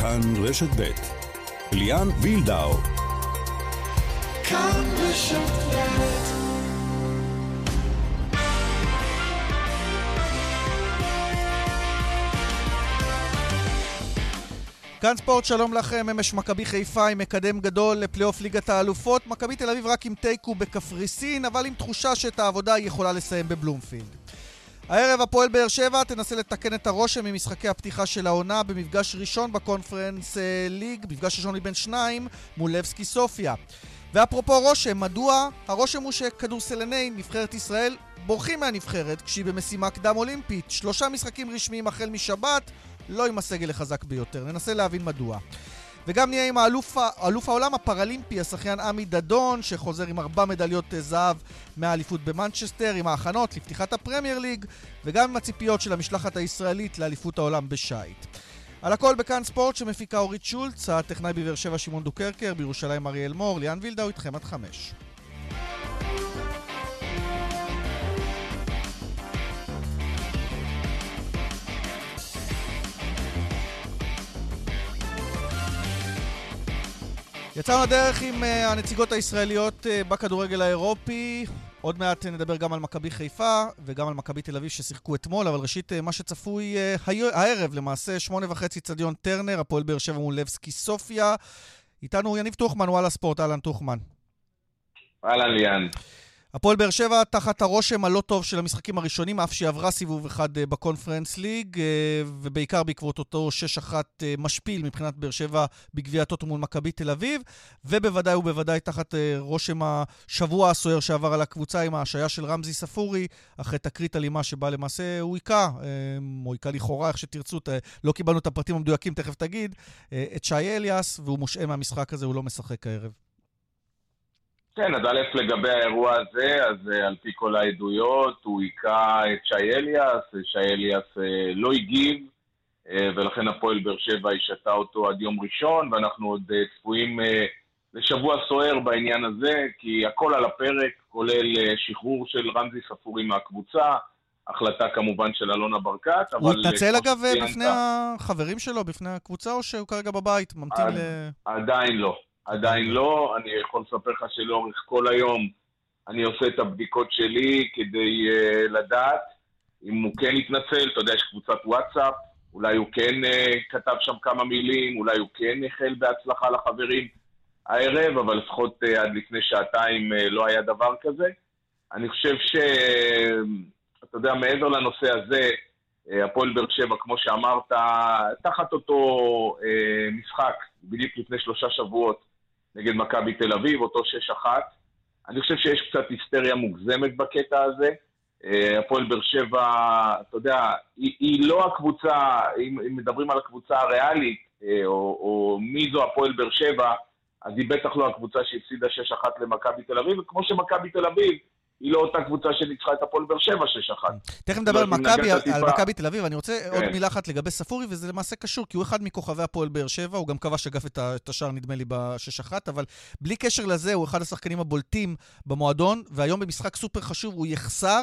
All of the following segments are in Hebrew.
כאן רשת ב' ליאן וילדאו כאן רשת ב' כאן ספורט, שלום לכם, אמש מכבי חיפה עם מקדם גדול לפלייאוף ליגת האלופות. מכבי תל אביב רק עם תיקו בקפריסין, אבל עם תחושה שאת העבודה היא יכולה לסיים בבלומפילד. הערב הפועל באר שבע תנסה לתקן את הרושם ממשחקי הפתיחה של העונה במפגש ראשון בקונפרנס אה, ליג, מפגש ראשון מבין שניים מול לבסקי סופיה. ואפרופו רושם, מדוע? הרושם הוא שכדורסלני נבחרת ישראל בורחים מהנבחרת כשהיא במשימה קדם אולימפית. שלושה משחקים רשמיים החל משבת, לא עם הסגל החזק ביותר. ננסה להבין מדוע. וגם נהיה עם האלוף, אלוף העולם הפראלימפי, השחיין עמי דדון, שחוזר עם ארבע מדליות זהב מהאליפות במנצ'סטר, עם ההכנות לפתיחת הפרמייר ליג, וגם עם הציפיות של המשלחת הישראלית לאליפות העולם בשייט. על הכל בכאן ספורט שמפיקה אורית שולץ, הטכנאי בבאר שבע שמעון דוקרקר, בירושלים אריאל מור, ליאן וילדאו איתכם עד חמש. יצאנו לדרך עם uh, הנציגות הישראליות uh, בכדורגל האירופי. עוד מעט נדבר גם על מכבי חיפה וגם על מכבי תל אביב ששיחקו אתמול, אבל ראשית, uh, מה שצפוי הערב, למעשה, שמונה וחצי צדיון טרנר, הפועל באר שבע מול לבסקי סופיה. איתנו יניב טוחמן, וואלה ספורט, אהלן טוחמן. אהלן ליאן. הפועל באר שבע תחת הרושם הלא טוב של המשחקים הראשונים, אף שהיא עברה סיבוב אחד אה, בקונפרנס ליג, אה, ובעיקר בעקבות אותו 6-1 אה, משפיל מבחינת באר שבע בגביע הטוטו מול מכבי תל אביב, ובוודאי ובוודאי תחת רושם השבוע הסוער שעבר על הקבוצה עם ההשעיה של רמזי ספורי, אחרי תקרית אלימה שבה למעשה הוא היכה, או היכה לכאורה, איך שתרצו, לא קיבלנו את הפרטים המדויקים, תכף תגיד, את שי אליאס, והוא מושעה מהמשחק הזה, הוא לא משחק הערב. כן, אז א', לגבי האירוע הזה, אז uh, על פי כל העדויות, הוא היכה את שי אליאס, שי אליאס uh, לא הגיב, ולכן הפועל באר שבע השתה אותו עד יום ראשון, ואנחנו עוד צפויים לשבוע סוער בעניין הזה, כי הכל על הפרק, כולל שחרור של רמזי ספורי מהקבוצה, החלטה כמובן של אלונה ברקת, אבל... הוא התנצל אגב בפני החברים שלו, בפני הקבוצה, או שהוא כרגע בבית, ממתין ל... עדיין לא. עדיין לא, אני יכול לספר לך שלאורך כל היום אני עושה את הבדיקות שלי כדי uh, לדעת אם הוא כן יתנצל, אתה יודע, יש קבוצת וואטסאפ, אולי הוא כן uh, כתב שם כמה מילים, אולי הוא כן החל בהצלחה לחברים הערב, אבל לפחות uh, עד לפני שעתיים uh, לא היה דבר כזה. אני חושב ש... אתה יודע, מעבר לנושא הזה, הפועל באר שבע, כמו שאמרת, תחת אותו משחק, בדיוק לפני שלושה שבועות, נגד מכבי תל אביב, אותו 6-1. אני חושב שיש קצת היסטריה מוגזמת בקטע הזה. אה, הפועל באר שבע, אתה יודע, היא, היא לא הקבוצה, אם, אם מדברים על הקבוצה הריאלית, אה, או, או מי זו הפועל באר שבע, אז היא בטח לא הקבוצה שהפסידה 6-1 למכבי תל אביב, וכמו שמכבי תל אביב היא לא אותה קבוצה שניצחה את הפועל באר שבע 6-1. תכף נדבר על מכבי, על מכבי תל אביב. אני רוצה כן. עוד מילה אחת לגבי ספורי, וזה למעשה קשור, כי הוא אחד מכוכבי הפועל באר שבע, הוא גם כבש אגב את השער, נדמה לי, ב-6-1, אבל בלי קשר לזה, הוא אחד השחקנים הבולטים במועדון, והיום במשחק סופר חשוב הוא יחסר.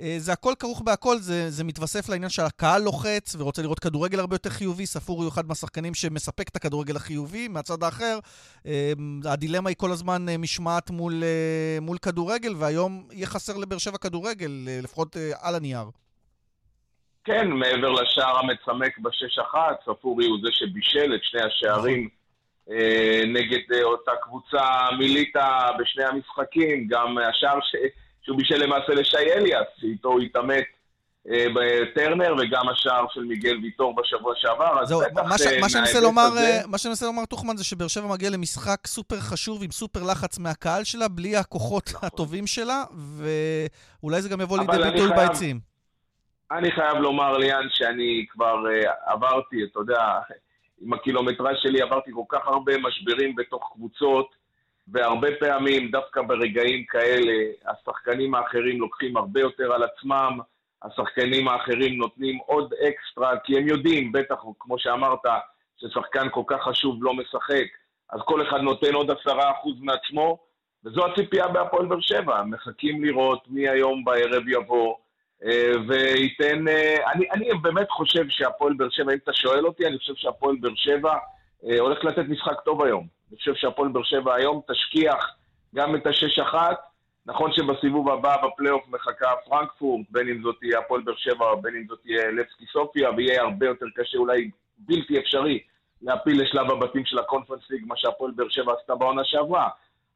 אה, זה הכל כרוך בהכל, זה, זה מתווסף לעניין שהקהל לוחץ ורוצה לראות כדורגל הרבה יותר חיובי. ספורי הוא אחד מהשחקנים שמספק את הכדורגל החיובי. מהצד האחר, אה, הדילמה היא כל הזמן אה, משמעת מול, מול כדורגל, והיום יהיה חסר לבאר שבע כדורגל, לפחות על הנייר. כן, מעבר לשער המצמק בשש אחת, ספורי הוא זה שבישל את שני השערים. נגד אותה קבוצה מיליטה בשני המשחקים. גם השער ש... שהוא בישל למעשה לשי אליאס, שאיתו הוא התעמת אה, בטרנר, וגם השער של מיגל ויטור בשבוע שעבר, זהו, מה, ש, מה שאני מנסה לומר, הזה... מה לומר, טוחמן, זה שבאר שבע מגיע למשחק סופר חשוב, עם סופר לחץ מהקהל שלה, בלי הכוחות נכון. הטובים שלה, ואולי זה גם יבוא לידי ביטוי ביציעים. אני חייב לומר, ליאן, שאני כבר uh, עברתי, אתה יודע, עם הקילומטראז' שלי עברתי כל כך הרבה משברים בתוך קבוצות, והרבה פעמים, דווקא ברגעים כאלה, השחקנים האחרים לוקחים הרבה יותר על עצמם, השחקנים האחרים נותנים עוד אקסטרה, כי הם יודעים, בטח, כמו שאמרת, ששחקן כל כך חשוב לא משחק, אז כל אחד נותן עוד עשרה אחוז מעצמו, וזו הציפייה בהפועל באר שבע. מחכים לראות מי היום בערב יבוא, וייתן... אני, אני באמת חושב שהפועל באר שבע, אם אתה שואל אותי, אני חושב שהפועל באר שבע הולך לתת משחק טוב היום. אני חושב שהפועל באר שבע היום תשכיח גם את השש אחת. נכון שבסיבוב הבא בפלייאוף מחכה פרנקפורט, בין אם זאת תהיה הפועל באר שבע בין אם זאת תהיה לבסקי סופיה, ויהיה הרבה יותר קשה, אולי בלתי אפשרי, להפיל לשלב הבתים של הקונפרנס ליג, מה שהפועל באר שבע עשתה בעונה שעברה.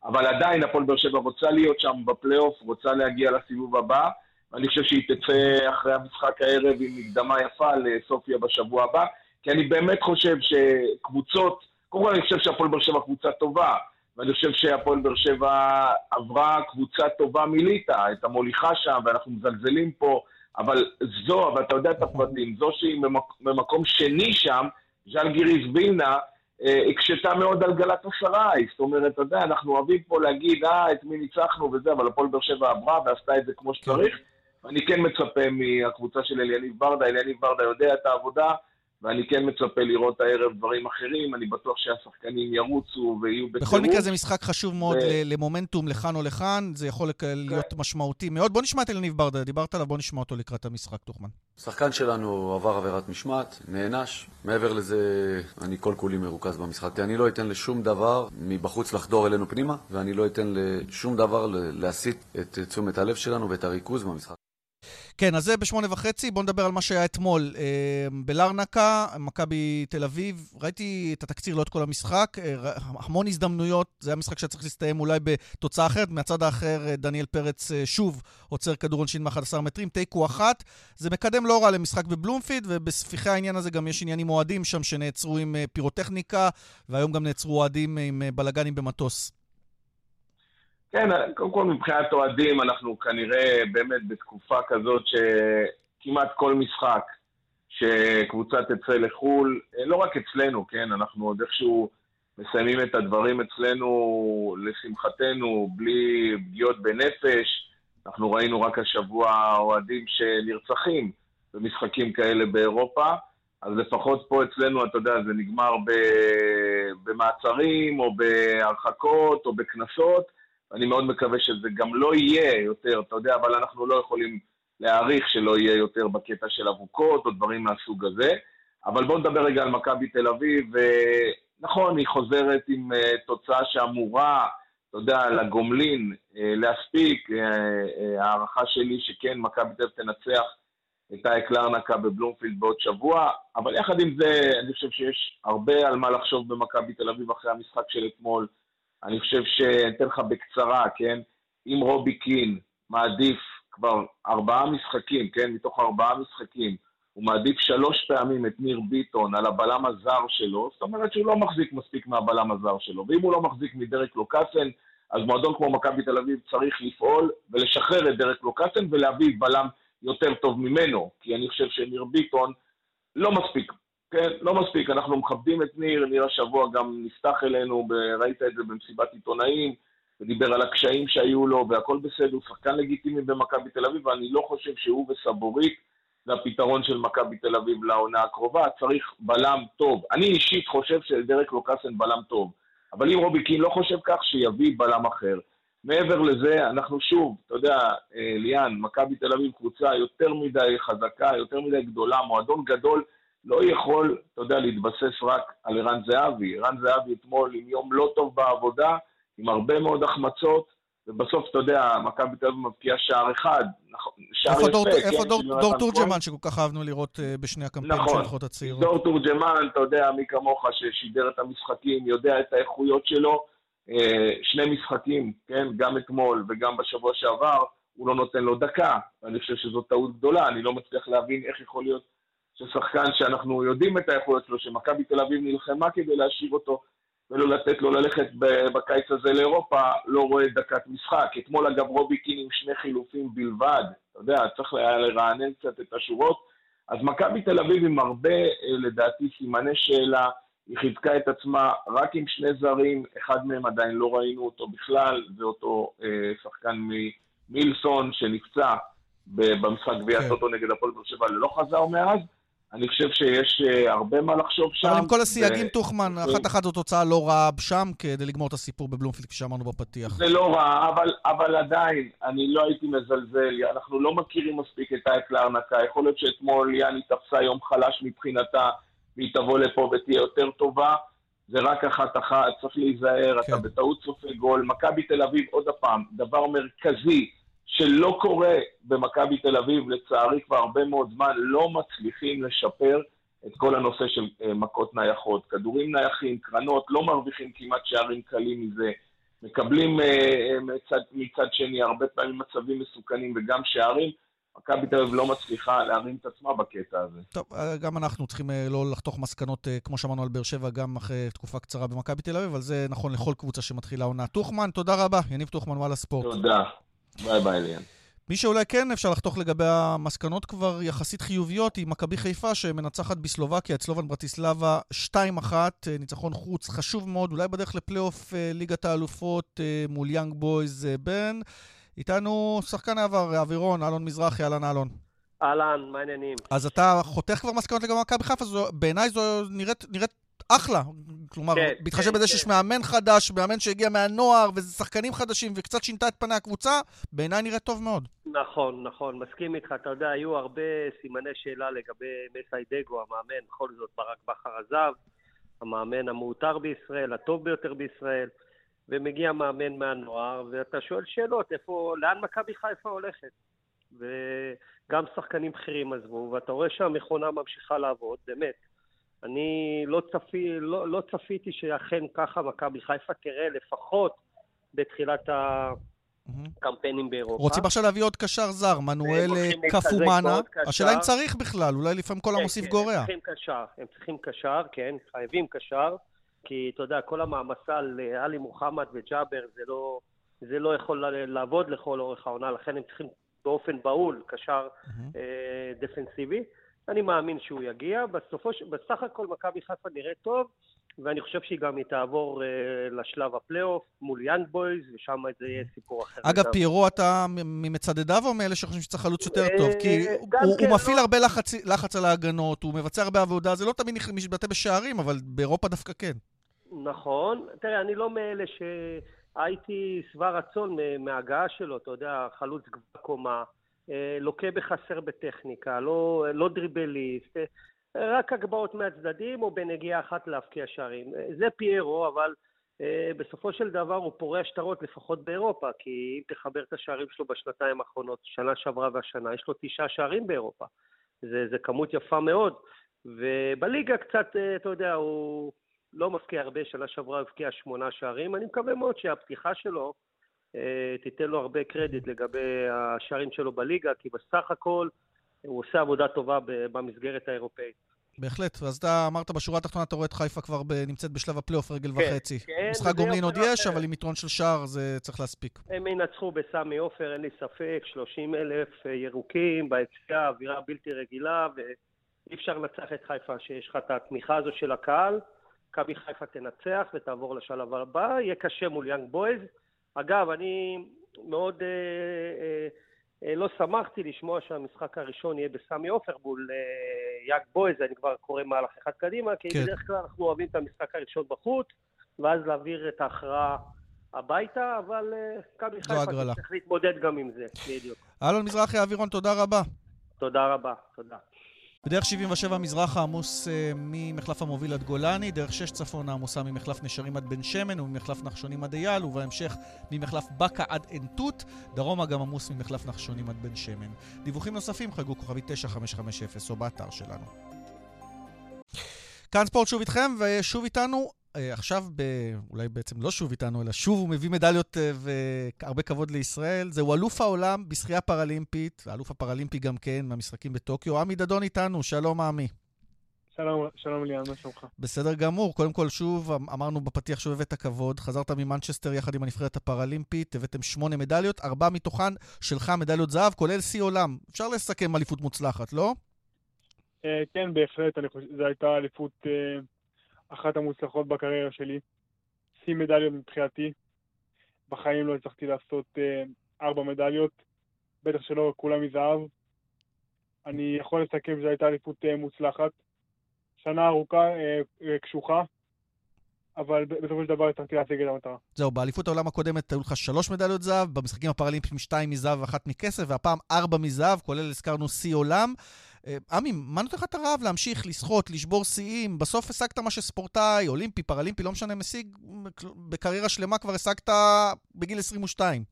אבל עדיין הפועל באר שבע רוצה להיות שם בפלייאוף, רוצה להגיע לסיבוב הבא, ואני חושב שהיא תצא אחרי המשחק הערב עם מקדמה יפה לסופיה בשבוע הבא, כי אני באמת חושב שקבוצות, קודם כל אני חושב שהפועל באר שבע קבוצה טובה, ואני חושב שהפועל באר שבע עברה קבוצה טובה מליטא, את המוליכה שם, ואנחנו מזלזלים פה, אבל זו, ואתה יודע את הפרטים, זו שהיא במקום שני שם, ז'לגיריס וילנה, אה, הקשתה מאוד על גלת אסריי. זאת אומרת, אתה יודע, אנחנו אוהבים פה להגיד, אה, את מי ניצחנו וזה, אבל הפועל באר שבע עברה ועשתה את זה כמו שצריך. ואני כן מצפה מהקבוצה של אליניב ברדה, אליניב ברדה יודע את העבודה, ואני כן מצפה לראות הערב דברים אחרים, אני בטוח שהשחקנים ירוצו ויהיו בטירוף. בכל מקרה זה משחק חשוב מאוד ו... למומנטום לכאן או לכאן, זה יכול להיות כן. משמעותי מאוד. בוא נשמע את אלניב ברדה, דיברת עליו, בוא נשמע אותו לקראת המשחק, תוכמן. שחקן שלנו עבר עבירת משמעת, נענש. מעבר לזה, אני כל כולי מרוכז במשחק. אני לא אתן לשום דבר מבחוץ לחדור אלינו פנימה, ואני לא אתן לשום דבר להסיט את תשומת הלב שלנו ואת הריכוז במשחק. כן, אז זה בשמונה וחצי. בואו נדבר על מה שהיה אתמול אה, בלרנקה, מכבי תל אביב. ראיתי את התקציר, לא את כל המשחק. אה, המון הזדמנויות. זה היה משחק שצריך להסתיים אולי בתוצאה אחרת. מהצד האחר, אה, דניאל פרץ שוב עוצר כדור עונשין מ-11 מטרים. תיקו אחת. זה מקדם לא רע למשחק בבלומפיד, ובספיחי העניין הזה גם יש עניינים אוהדים שם שנעצרו עם פירוטכניקה, והיום גם נעצרו אוהדים עם בלאגנים במטוס. כן, קודם כל מבחינת אוהדים, אנחנו כנראה באמת בתקופה כזאת שכמעט כל משחק שקבוצה תצא לחו"ל, לא רק אצלנו, כן, אנחנו עוד איכשהו מסיימים את הדברים אצלנו, לשמחתנו, בלי פגיעות בנפש. אנחנו ראינו רק השבוע אוהדים שנרצחים במשחקים כאלה באירופה, אז לפחות פה אצלנו, אתה יודע, זה נגמר במעצרים או בהרחקות או בקנסות. אני מאוד מקווה שזה גם לא יהיה יותר, אתה יודע, אבל אנחנו לא יכולים להעריך שלא יהיה יותר בקטע של אבוקות או דברים מהסוג הזה. אבל בואו נדבר רגע על מכבי תל אביב. נכון, היא חוזרת עם uh, תוצאה שאמורה, אתה יודע, לגומלין uh, להספיק. Uh, הערכה שלי שכן, מכבי תל אביב תנצח את האק לרנקה בבלומפילד בעוד שבוע, אבל יחד עם זה, אני חושב שיש הרבה על מה לחשוב במכבי תל אביב אחרי המשחק של אתמול. אני חושב שאני אתן לך בקצרה, כן? אם רובי קין מעדיף כבר ארבעה משחקים, כן? מתוך ארבעה משחקים, הוא מעדיף שלוש פעמים את ניר ביטון על הבלם הזר שלו, זאת אומרת שהוא לא מחזיק מספיק מהבלם הזר שלו. ואם הוא לא מחזיק מדרק לוקאסן, אז מועדון כמו מכבי תל אביב צריך לפעול ולשחרר את דרק לוקאסן ולהביא בלם יותר טוב ממנו, כי אני חושב שניר ביטון לא מספיק כן, לא מספיק, אנחנו מכבדים את ניר, ניר השבוע גם נפתח אלינו, ראית את זה במסיבת עיתונאים, ודיבר על הקשיים שהיו לו, והכל בסדר, הוא שחקן לגיטימי במכבי תל אביב, ואני לא חושב שהוא וסבורית זה הפתרון של מכבי תל אביב לעונה הקרובה, צריך בלם טוב. אני אישית חושב שדרק לוקאסן בלם טוב, אבל אם רובי קין לא חושב כך, שיביא בלם אחר. מעבר לזה, אנחנו שוב, אתה יודע, אה, ליאן, מכבי תל אביב קבוצה יותר מדי חזקה, יותר מדי גדולה, מועדון גדול, לא יכול, אתה יודע, להתבסס רק על ערן זהבי. ערן זהבי אתמול עם יום לא טוב בעבודה, עם הרבה מאוד החמצות, ובסוף, אתה יודע, מכבי תל אביב מבקיעה שער אחד, נכון, שער איפה יפה. דור, כן, איפה דור, דור תורג'מן, שכל כך אהבנו לראות uh, בשני הקמפיינים נכון, של הנבחרות הצעירות? דור תורג'מן, אתה יודע, מי כמוך ששידר את המשחקים, יודע את האיכויות שלו. Uh, שני משחקים, כן, גם אתמול וגם בשבוע שעבר, הוא לא נותן לו דקה. ואני חושב שזו טעות גדולה, אני לא מצליח להבין איך יכול להיות ששחקן שאנחנו יודעים את היכולות שלו, שמכבי תל אביב נלחמה כדי להשאיר אותו ולא לתת לו ללכת בקיץ הזה לאירופה, לא רואה דקת משחק. אתמול אגב רובי קין עם שני חילופים בלבד, אתה יודע, צריך היה לרענן קצת את השורות. אז מכבי תל אביב עם הרבה, אה, לדעתי, סימני שאלה, היא חיזקה את עצמה רק עם שני זרים, אחד מהם עדיין לא ראינו אותו בכלל, זה אותו אה, שחקן ממילסון שנפצע במשחק גביע כן. טוטו נגד הפועל באר שבע, לא חזר מאז. אני חושב שיש uh, הרבה מה לחשוב שם. אבל עם כל הסייגים, ו... טוחמן, אחת אחת זו תוצאה לא רעה שם כדי לגמור את הסיפור בבלומפילד, כפי שאמרנו בפתיח. זה לא רע, אבל, אבל עדיין, אני לא הייתי מזלזל. אנחנו לא מכירים מספיק את טייק להרנקה. יכול להיות שאתמול יאני תפסה יום חלש מבחינתה, והיא תבוא לפה ותהיה יותר טובה. זה רק אחת-אחת, צריך להיזהר, כן. אתה בטעות סופג גול. מכבי תל אביב, עוד פעם, דבר מרכזי שלא קורה במכבי תל אביב, לצערי כבר הרבה מאוד זמן, לא מצליחים לשפר את כל הנושא של uh, מכות נייחות. כדורים נייחים, קרנות, לא מרוויחים כמעט שערים קלים מזה. מקבלים uh, מצד, מצד שני הרבה פעמים מצבים מסוכנים וגם שערים. מכבי תל אביב לא מצליחה להרים את עצמה בקטע הזה. טוב, גם אנחנו צריכים לא לחתוך מסקנות, כמו שאמרנו על באר שבע, גם אחרי תקופה קצרה במכבי תל אביב, אבל זה נכון לכל קבוצה שמתחילה עונה. טוחמן, תודה רבה. יניב טוחמן, וואלה ספורט. תודה. ביי ביי, ליאן. מי שאולי כן אפשר לחתוך לגבי המסקנות כבר יחסית חיוביות היא מכבי חיפה שמנצחת בסלובקיה את סלובן ברטיסלבה 2-1, ניצחון חוץ חשוב מאוד, אולי בדרך לפלייאוף אה, ליגת האלופות אה, מול יאנג בויז אה, בן. איתנו שחקן העבר, האווירון, אלון מזרחי, אהלן אלון. אהלן, מה העניינים? אז אתה חותך כבר מסקנות לגבי מכבי חיפה, בעיניי זו נראית, נראית אחלה. כלומר, כן, בהתחשב כן, בזה כן. שיש מאמן חדש, מאמן שהגיע מהנוער, וזה שחקנים חדשים, וקצת שינתה את פני הקבוצה, בעיניי נראה טוב מאוד. נכון, נכון, מסכים איתך. אתה יודע, היו הרבה סימני שאלה לגבי מסי דגו, המאמן, בכל זאת ברק בכר עזב, המאמן המעוטר בישראל, הטוב ביותר בישראל, ומגיע מאמן מהנוער, ואתה שואל שאלות, איפה, לאן מכבי חיפה הולכת? וגם שחקנים בכירים עזבו, ואתה רואה שהמכונה ממשיכה לעבוד, באמת. אני לא, צפי, לא, לא צפיתי שאכן ככה מכבי חיפה תראה לפחות בתחילת הקמפיינים באירופה. רוצים עכשיו להביא עוד קשר זר, מנואל קפומאנה. השאלה אם צריך בכלל, אולי לפעמים כל כן, המוסיף כן, גורע. הם צריכים קשר, הם צריכים קשר, כן, חייבים קשר, כי אתה יודע, כל המעמסה על עלי מוחמד וג'אבר זה לא, זה לא יכול לעבוד לכל אורך העונה, לכן הם צריכים באופן בהול קשר אה, דפנסיבי. אני מאמין שהוא יגיע. בסופו, בסך הכל מכבי חיפה נראה טוב, ואני חושב שהיא גם תעבור uh, לשלב הפלייאוף מול יאנג בויז, ושם זה יהיה סיפור אחר. אגב, גם. פיירו, אתה ממצדדיו או מאלה שחושבים שצריך חלוץ יותר טוב? כי הוא, כן, הוא מפעיל לא. הרבה לחץ, לחץ על ההגנות, הוא מבצע הרבה עבודה, זה לא תמיד מתבטא בשערים, אבל באירופה דווקא כן. נכון. תראה, אני לא מאלה שהייתי שבע רצון מההגעה שלו, אתה יודע, חלוץ גבוה קומה. אה, לוקה בחסר בטכניקה, לא, לא דריבליסט, אה, רק הגבהות מהצדדים או בנגיעה אחת להבקיע שערים. אה, זה פיירו, אבל בסופו של דבר הוא פורע שטרות לפחות באירופה, כי אם תחבר את השערים שלו בשנתיים האחרונות, שנה שעברה והשנה, יש לו תשעה שערים באירופה. זה, זה כמות יפה מאוד. ובליגה קצת, אתה יודע, הוא לא מפקיע הרבה, שנה שעברה הבקיע שמונה שערים. אני מקווה מאוד שהפתיחה שלו תיתן לו הרבה קרדיט לגבי השערים שלו בליגה, כי בסך הכל הוא עושה עבודה טובה במסגרת האירופאית. בהחלט, אז אתה אמרת בשורה התחתונה, אתה רואה את חיפה כבר ב, נמצאת בשלב הפלייאוף רגל כן, וחצי. כן, משחק גומלין עוד יש, אבל עם יתרון של שער זה צריך להספיק. הם ינצחו בסמי עופר, אין לי ספק, 30 אלף אה, ירוקים ביציאה, אווירה בלתי רגילה, ואי אפשר לנצח את חיפה שיש לך את התמיכה הזו של הקהל. מכבי חיפה תנצח ותעבור לשלב הבא, יהיה קשה מול יאנג בויז. אגב, אני מאוד אה, אה, אה, לא שמחתי לשמוע שהמשחק הראשון יהיה בסמי עופר מול אה, יאג בויז, אני כבר קורא מהלך אחד קדימה, כי כן. בדרך כלל אנחנו אוהבים את המשחק הראשון בחוץ, ואז להעביר את ההכרעה הביתה, אבל אה, מכבי חיפה צריך להתמודד גם עם זה, בדיוק. אלון מזרחי אבירון, תודה רבה. תודה רבה, תודה. בדרך 77 מזרחה עמוס uh, ממחלף המוביל עד גולני, דרך 6 צפונה עמוסה ממחלף נשרים עד בן שמן וממחלף נחשונים עד אייל, ובהמשך ממחלף בקה עד עין תות, דרומה גם עמוס ממחלף נחשונים עד בן שמן. דיווחים נוספים חגגו כוכבי 9550 או באתר שלנו. כאן ספורט שוב איתכם, ושוב איתנו אה, עכשיו, ב... אולי בעצם לא שוב איתנו, אלא שוב הוא מביא מדליות אה, והרבה כבוד לישראל. זהו אלוף העולם בשחייה פראלימפית, האלוף הפראלימפי גם כן, מהמשחקים בטוקיו. עמי דדון איתנו, שלום עמי. שלום, שלום ליאן, מה שלומך? בסדר גמור. קודם כל, שוב, אמ, אמרנו בפתיח שוב הבאת כבוד. חזרת ממנצ'סטר יחד עם הנבחרת הפראלימפית, הבאתם שמונה מדליות, ארבע מתוכן שלך מדליות זהב, כולל שיא עולם. אפשר לסכם אליפות מוצלחת, לא? אה, כן, בהחלט, זו הייתה אליפות אחת המוצלחות בקריירה שלי. שיא מדליות מבחינתי. בחיים לא הצלחתי לעשות אה, ארבע מדליות, בטח שלא כולם מזהב. אני יכול לסכם שזו הייתה אליפות אה, מוצלחת. שנה ארוכה, אה, קשוחה, אבל בסופו של דבר הצלחתי להשיג את המטרה. זהו, באליפות העולם הקודמת היו לך שלוש מדליות זהב, במשחקים הפראלימפיים שתיים מזהב ואחת מכסף, והפעם ארבע מזהב, כולל הזכרנו שיא עולם. עמי, מה נותן לך את הרעב להמשיך, לשחות, לשבור שיאים? בסוף השגת מה שספורטאי, אולימפי, פראלימפי, לא משנה, משיג, בקריירה שלמה כבר השגת בגיל 22.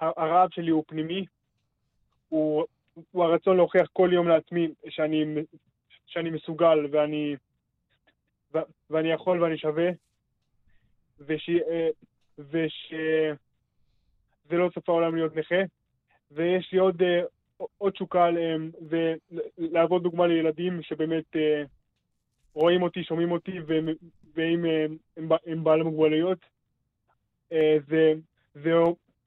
הרעב שלי הוא פנימי, הוא, הוא הרצון להוכיח כל יום לעצמי שאני, שאני מסוגל ואני, ואני יכול ואני שווה, וש, וש, זה לא סוף העולם להיות נכה, ויש לי עוד, עוד תשוקה ולהוות דוגמה לילדים שבאמת רואים אותי, שומעים אותי, ואם הם, הם בעלי מוגבלויות. זה, זה,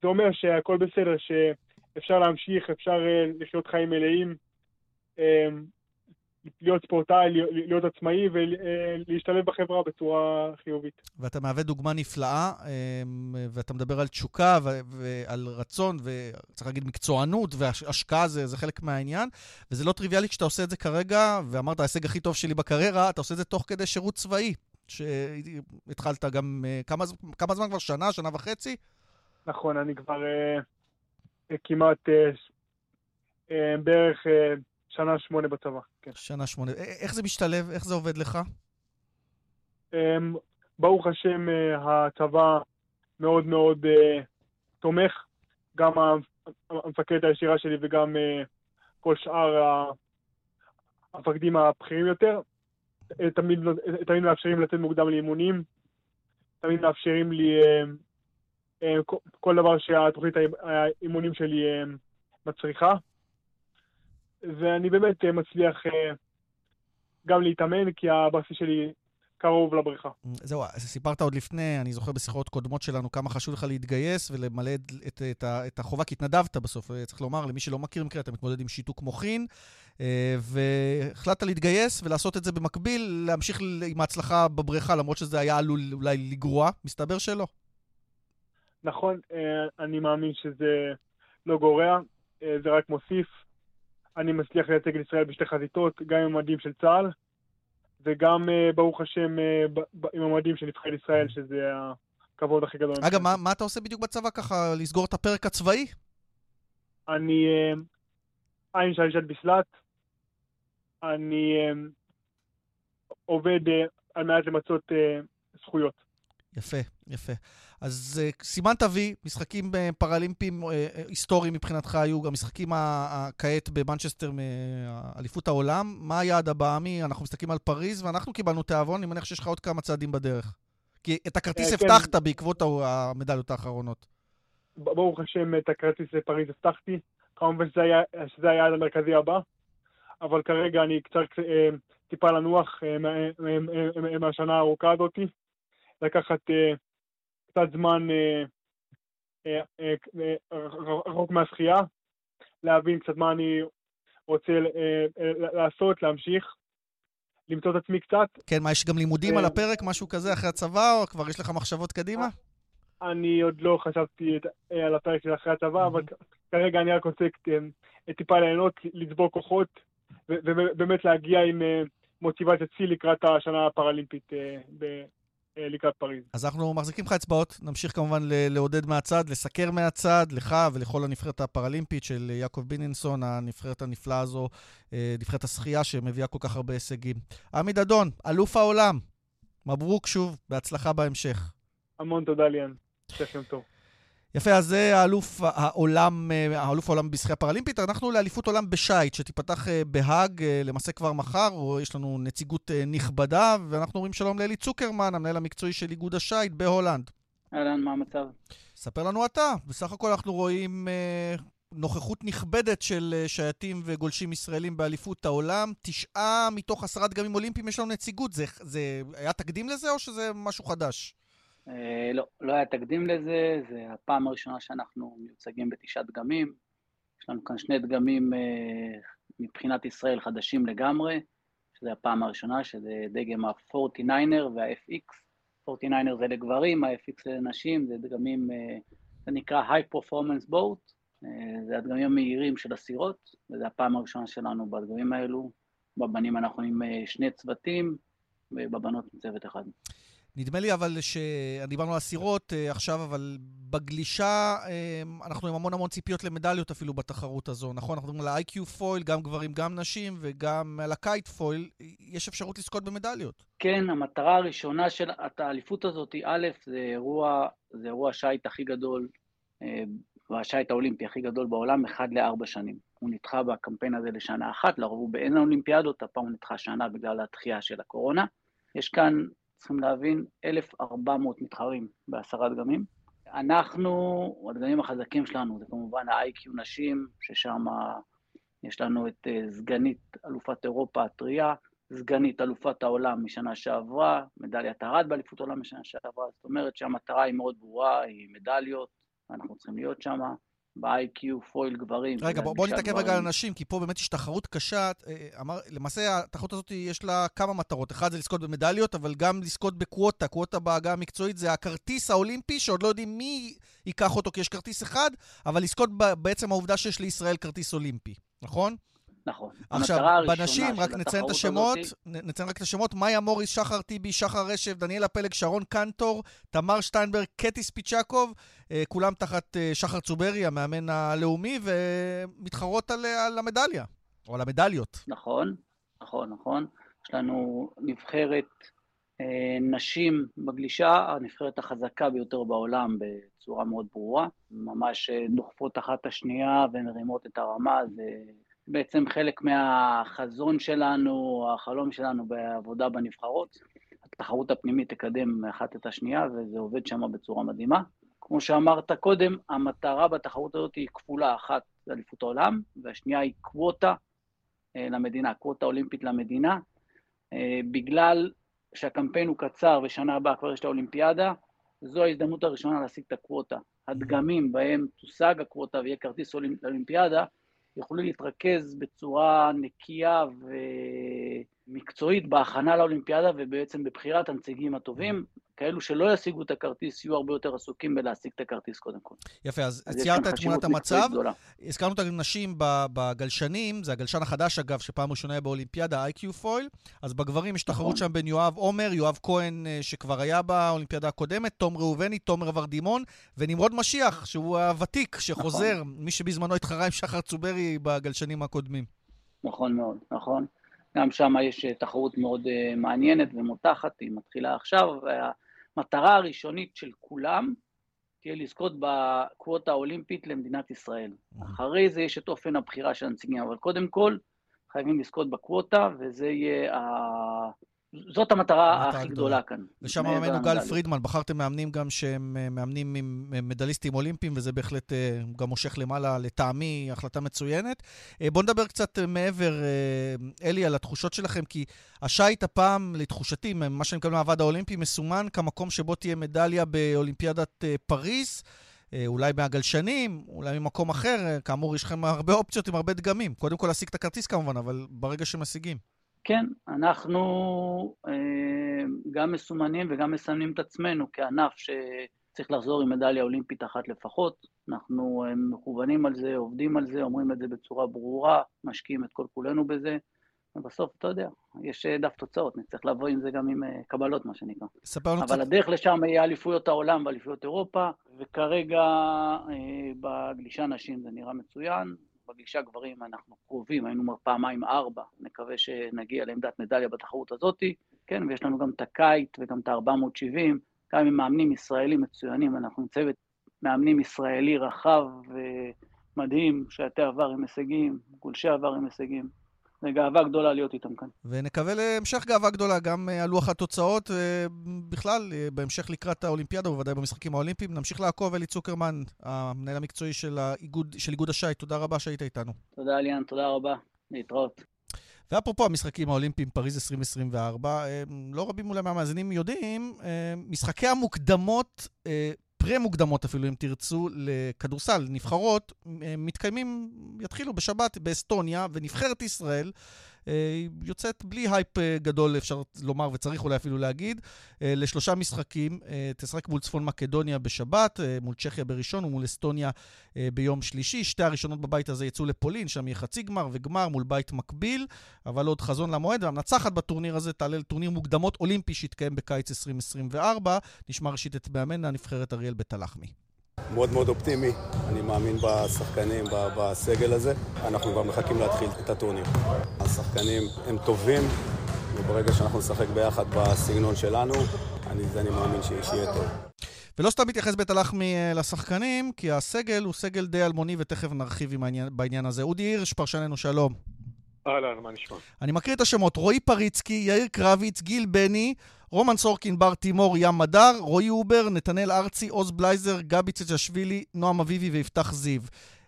זה אומר שהכל בסדר, שאפשר להמשיך, אפשר אה, לחיות חיים מלאים, אה, להיות ספורטאי, להיות עצמאי ולהשתלב בחברה בצורה חיובית. ואתה מהווה דוגמה נפלאה, אה, ואתה מדבר על תשוקה ועל רצון, וצריך להגיד מקצוענות, והשקעה זה, זה חלק מהעניין, וזה לא טריוויאלי כשאתה עושה את זה כרגע, ואמרת, ההישג הכי טוב שלי בקריירה, אתה עושה את זה תוך כדי שירות צבאי. שהתחלת גם, כמה, כמה זמן כבר? שנה, שנה וחצי? נכון, אני כבר אה, אה, כמעט אה, אה, בערך אה, שנה שמונה בצבא, כן. שנה שמונה. איך זה משתלב? איך זה עובד לך? אה, ברוך השם, אה, הצבא מאוד מאוד אה, תומך. גם המפקדת הישירה שלי וגם אה, כל שאר המפקדים הבכירים יותר. תמיד, תמיד מאפשרים לצאת מוקדם לאימונים, תמיד מאפשרים לי אה, אה, כל דבר שהתוכנית האימונים שלי אה, מצריכה. ואני באמת אה, מצליח גם להתאמן, כי הבסיס שלי קרוב לבריכה. זהו, סיפרת עוד לפני, אני זוכר בשיחות קודמות שלנו, כמה חשוב לך להתגייס ולמלא את, את, את, את החובה, כי התנדבת בסוף, צריך לומר, למי שלא מכיר מקרה, אתה מתמודד עם שיתוק מוחין, והחלטת להתגייס ולעשות את זה במקביל, להמשיך עם ההצלחה בבריכה, למרות שזה היה עלול אולי לגרוע, מסתבר שלא. נכון, אה, אני מאמין שזה לא גורע, אה, זה רק מוסיף. אני מצליח לייצג את ישראל בשתי חזיתות, גם עם המדים של צה"ל, וגם, אה, ברוך השם, עם המדים של נבחרת ישראל, שזה הכבוד הכי גדול. אגב, מה, מה אתה עושה בדיוק בצבא ככה, לסגור את הפרק הצבאי? אני עין שלישת בסלט. אני עובד על מנת למצות זכויות. יפה, יפה. אז uh, סימנת וי, משחקים uh, פראלימפיים uh, היסטוריים מבחינתך היו, המשחקים כעת במנצ'סטר מאליפות העולם. מה היעד הבא, עמי? אנחנו מסתכלים על פריז, ואנחנו קיבלנו תיאבון, אני מניח שיש לך עוד כמה צעדים בדרך. כי את הכרטיס כן. הבטחת בעקבות המדליות האחרונות. ברוך השם, את הכרטיס לפריז הבטחתי. כמובן שזה היעד המרכזי הבא, אבל כרגע אני קצת טיפה לנוח מהשנה הארוכה הזאתי. לקחת קצת זמן אה, אה, אה, רחוק מהשחייה, להבין קצת מה אני רוצה לעשות, להמשיך. למצוא את עצמי קצת. כן, מה, יש גם לימודים על הפרק, משהו כזה אחרי הצבא, או כבר יש לך מחשבות קדימה? אני עוד לא חשבתי על הפרק של אחרי הצבא, אבל כרגע אני רק רוצה טיפה ליהנות, לצבור כוחות, ובאמת להגיע עם מוטיבציית שיא לקראת השנה הפראלימפית לקראת פריז. אז אנחנו מחזיקים לך אצבעות, נמשיך כמובן לעודד מהצד, לסקר מהצד, לך ולכל הנבחרת הפראלימפית של יעקב בינינסון, הנבחרת הנפלאה הזו, אה, נבחרת השחייה שמביאה כל כך הרבה הישגים. עמי דדון, אלוף העולם, מברוק שוב, בהצלחה בהמשך. המון תודה ליאן, שכם טוב. יפה, אז זה האלוף העולם, אה, האלוף העולם בשחייה פראלימפית. אנחנו לאליפות עולם בשייט, שתיפתח אה, בהאג אה, למעשה כבר מחר, יש לנו נציגות נכבדה, ואנחנו אומרים שלום לאלי צוקרמן, המנהל המקצועי של איגוד השייט בהולנד. אהלן, מה המצב? ספר לנו אתה. בסך הכל אנחנו רואים אה, נוכחות נכבדת של שייטים וגולשים ישראלים באליפות העולם. תשעה מתוך עשרה דגמים אולימפיים יש לנו נציגות. זה, זה היה תקדים לזה או שזה משהו חדש? אה, לא, לא היה תקדים לזה, זה הפעם הראשונה שאנחנו מיוצגים בתשעה דגמים. יש לנו כאן שני דגמים אה, מבחינת ישראל חדשים לגמרי, שזה הפעם הראשונה, שזה דגם ה-49er וה-FX. 49er זה לגברים, ה-FX זה לנשים, זה דגמים, אה, זה נקרא High Performance Boat, זה הדגמים המהירים של הסירות, וזו הפעם הראשונה שלנו בדגמים האלו. בבנים אנחנו עם שני צוותים, ובבנות עם צוות אחד. נדמה לי אבל שדיברנו על הסירות אה, עכשיו, אבל בגלישה אה, אנחנו עם המון המון ציפיות למדליות אפילו בתחרות הזו, נכון? אנחנו מדברים על ה- iQFOiL, גם גברים, גם נשים, וגם על ה kite foil, יש אפשרות לזכות במדליות. כן, המטרה הראשונה של האליפות הזאת, א', זה אירוע, זה אירוע השייט הכי גדול, אה, והשייט האולימפי הכי גדול בעולם, אחד לארבע שנים. הוא נדחה בקמפיין הזה לשנה אחת, לרוב הוא בין האולימפיאדות, הפעם הוא נדחה שנה בגלל הדחייה של הקורונה. יש כאן צריכים להבין, 1,400 מתחרים בעשרה דגמים. אנחנו, הדגמים החזקים שלנו זה כמובן ה-IQ נשים, ששם יש לנו את אה, סגנית אלופת אירופה הטריה, סגנית אלופת העולם משנה שעברה, מדליית ארד באליפות העולם משנה שעברה, זאת אומרת שהמטרה היא מאוד ברורה, היא מדליות, ואנחנו צריכים להיות שם. ב-IQ, פויל גברים. רגע, בוא, בוא נתעכב רגע על אנשים, כי פה באמת יש תחרות קשה. אה, אמר, למעשה, התחרות הזאת יש לה כמה מטרות. אחד זה לזכות במדליות, אבל גם לזכות בקווטה. קווטה בעגה המקצועית זה הכרטיס האולימפי, שעוד לא יודעים מי ייקח אותו, כי יש כרטיס אחד, אבל לזכות בעצם העובדה שיש לישראל כרטיס אולימפי, נכון? נכון. עכשיו, בנשים, רק נציין את השמות. נציין רק את השמות, מאיה מוריס, שחר טיבי, שחר רשף, דניאלה פלג, שרון קנטור, תמר שטיינברג, קטי ספיצ'קוב, אה, כולם תחת אה, שחר צוברי, המאמן הלאומי, ומתחרות על, אה, על המדליה, או על המדליות. נכון, נכון, נכון. יש לנו נבחרת נשים בגלישה, הנבחרת החזקה ביותר בעולם בצורה מאוד ברורה, ממש דוחפות אחת את השנייה ומרימות את הרמה, זה בעצם חלק מהחזון שלנו, החלום שלנו בעבודה בנבחרות. התחרות הפנימית תקדם אחת את השנייה, וזה עובד שם בצורה מדהימה. כמו שאמרת קודם, המטרה בתחרות הזאת היא כפולה, אחת זה אליפות העולם, והשנייה היא קווטה אה, למדינה, קווטה אולימפית למדינה. אה, בגלל שהקמפיין הוא קצר ושנה הבאה כבר יש את האולימפיאדה, זו ההזדמנות הראשונה להשיג את הקווטה. הדגמים בהם תושג הקווטה ויהיה כרטיס לאולימפיאדה, יוכלו להתרכז בצורה נקייה ומקצועית בהכנה לאולימפיאדה ובעצם בבחירת הנציגים הטובים. כאלו שלא ישיגו את הכרטיס יהיו הרבה יותר עסוקים בלהשיג את הכרטיס קודם כל. יפה, אז, אז ציירת את תמונת המצב. הזכרנו את הנשים בגלשנים, זה הגלשן החדש אגב, שפעם ראשונה היה באולימפיאדה, איי-קיו פויל. אז בגברים יש תחרות נכון. שם בין יואב עומר, יואב כהן אה, שכבר היה באולימפיאדה הקודמת, תום ראובני, תומר ורדימון, ונמרוד משיח, שהוא הוותיק שחוזר, נכון. מי שבזמנו התחרה עם שחר צוברי בגלשנים הקודמים. נכון מאוד, נכון. גם שם יש אה, תחרות מאוד אה, מעניינת ומותחת, היא מתחילה עכשיו, וה... המטרה הראשונית של כולם תהיה לזכות בקווטה האולימפית למדינת ישראל. אחרי זה יש את אופן הבחירה של הנציגים, אבל קודם כל חייבים לזכות בקווטה, וזה יהיה זאת המטרה הכי גדולה כאן. ושם מאמן גל פרידמן, בחרתם מאמנים גם שהם אה, מאמנים עם אה, מדליסטים אולימפיים, וזה בהחלט אה, גם מושך למעלה, לטעמי, החלטה מצוינת. בואו נדבר קצת מעבר, אלי, על התחושות שלכם, כי השייט הפעם, לתחושתי, מה שאני מקבל מהוועד האולימפי, מסומן כמקום שבו תהיה מדליה באולימפיאדת פריז. אולי מהגלשנים, אולי ממקום אחר, כאמור, יש לכם הרבה אופציות עם הרבה דגמים. קודם כל להשיג את הכרטיס כמובן, אבל ברגע שמשיגים. כן, אנחנו אה, גם מסומנים וגם מסמנים את עצמנו כענף שצריך לחזור עם מדליה אולימפית אחת לפחות. אנחנו אה, מכוונים על זה, עובדים על זה, אומרים את זה בצורה ברורה, משקיעים את כל כולנו בזה. ובסוף, אתה יודע, יש אה, דף תוצאות, נצטרך לבוא עם זה גם עם קבלות, מה שנקרא. ספר לנו קצת. אבל הדרך לשם יהיה אליפויות העולם ואליפויות אירופה, וכרגע בגלישה נשים זה נראה מצוין, בגלישה גברים אנחנו קרובים, היינו פעמיים ארבע, נקווה שנגיע לעמדת מדליה בתחרות הזאת, כן, ויש לנו גם את הקיץ וגם את ה-470, גם עם מאמנים ישראלים מצוינים, אנחנו עם צוות מאמנים ישראלי רחב ומדהים, שייטי עבר עם הישגים, גולשי עבר עם הישגים. גאווה גדולה להיות איתם כאן. ונקווה להמשך גאווה גדולה, גם אה, על לוח התוצאות, בכלל, אה, בהמשך לקראת האולימפיאדה, בוודאי במשחקים האולימפיים. נמשיך לעקוב, אלי צוקרמן, המנהל המקצועי של, האיגוד, של איגוד השייט. תודה רבה שהיית איתנו. תודה, ליאן, תודה רבה. להתראות. ואפרופו המשחקים האולימפיים, פריז 2024, אה, לא רבים אולי מהמאזינים יודעים, משחקי המוקדמות פרה-מוקדמות אפילו, אם תרצו, לכדורסל, נבחרות, מתקיימים, יתחילו בשבת באסטוניה, ונבחרת ישראל יוצאת בלי הייפ גדול, אפשר לומר, וצריך אולי אפילו להגיד, לשלושה משחקים. תשחק מול צפון מקדוניה בשבת, מול צ'כיה בראשון ומול אסטוניה ביום שלישי. שתי הראשונות בבית הזה יצאו לפולין, שם יהיה חצי גמר וגמר מול בית מקביל, אבל עוד חזון למועד, והמנצחת בטורניר הזה תעלה לטורניר מוקדמות אולימפי שיתקיים בקיץ 2024. נשמע ראשית את מאמן הנבחרת אריאל בית הלחמי. מאוד מאוד אופטימי, אני מאמין בשחקנים, בסגל הזה. אנחנו כבר מחכים להתחיל את הטורניר. השחקנים הם טובים, וברגע שאנחנו נשחק ביחד בסגנון שלנו, אני, אני מאמין שיהיה טוב. ולא סתם מתייחס בית הלחמי אה, לשחקנים, כי הסגל הוא סגל די אלמוני, ותכף נרחיב העניין, בעניין הזה. אודי הירש, פרשננו, שלום. אהלן, מה נשמע? אני מקריא את השמות, רועי פריצקי, יאיר קרביץ, גיל בני, רומן סורקין, בר תימור, ים מדר, רועי הובר, נתנאל ארצי, עוז בלייזר, גבי צ'צ'אשווילי, נועם אביבי ויפתח זיו.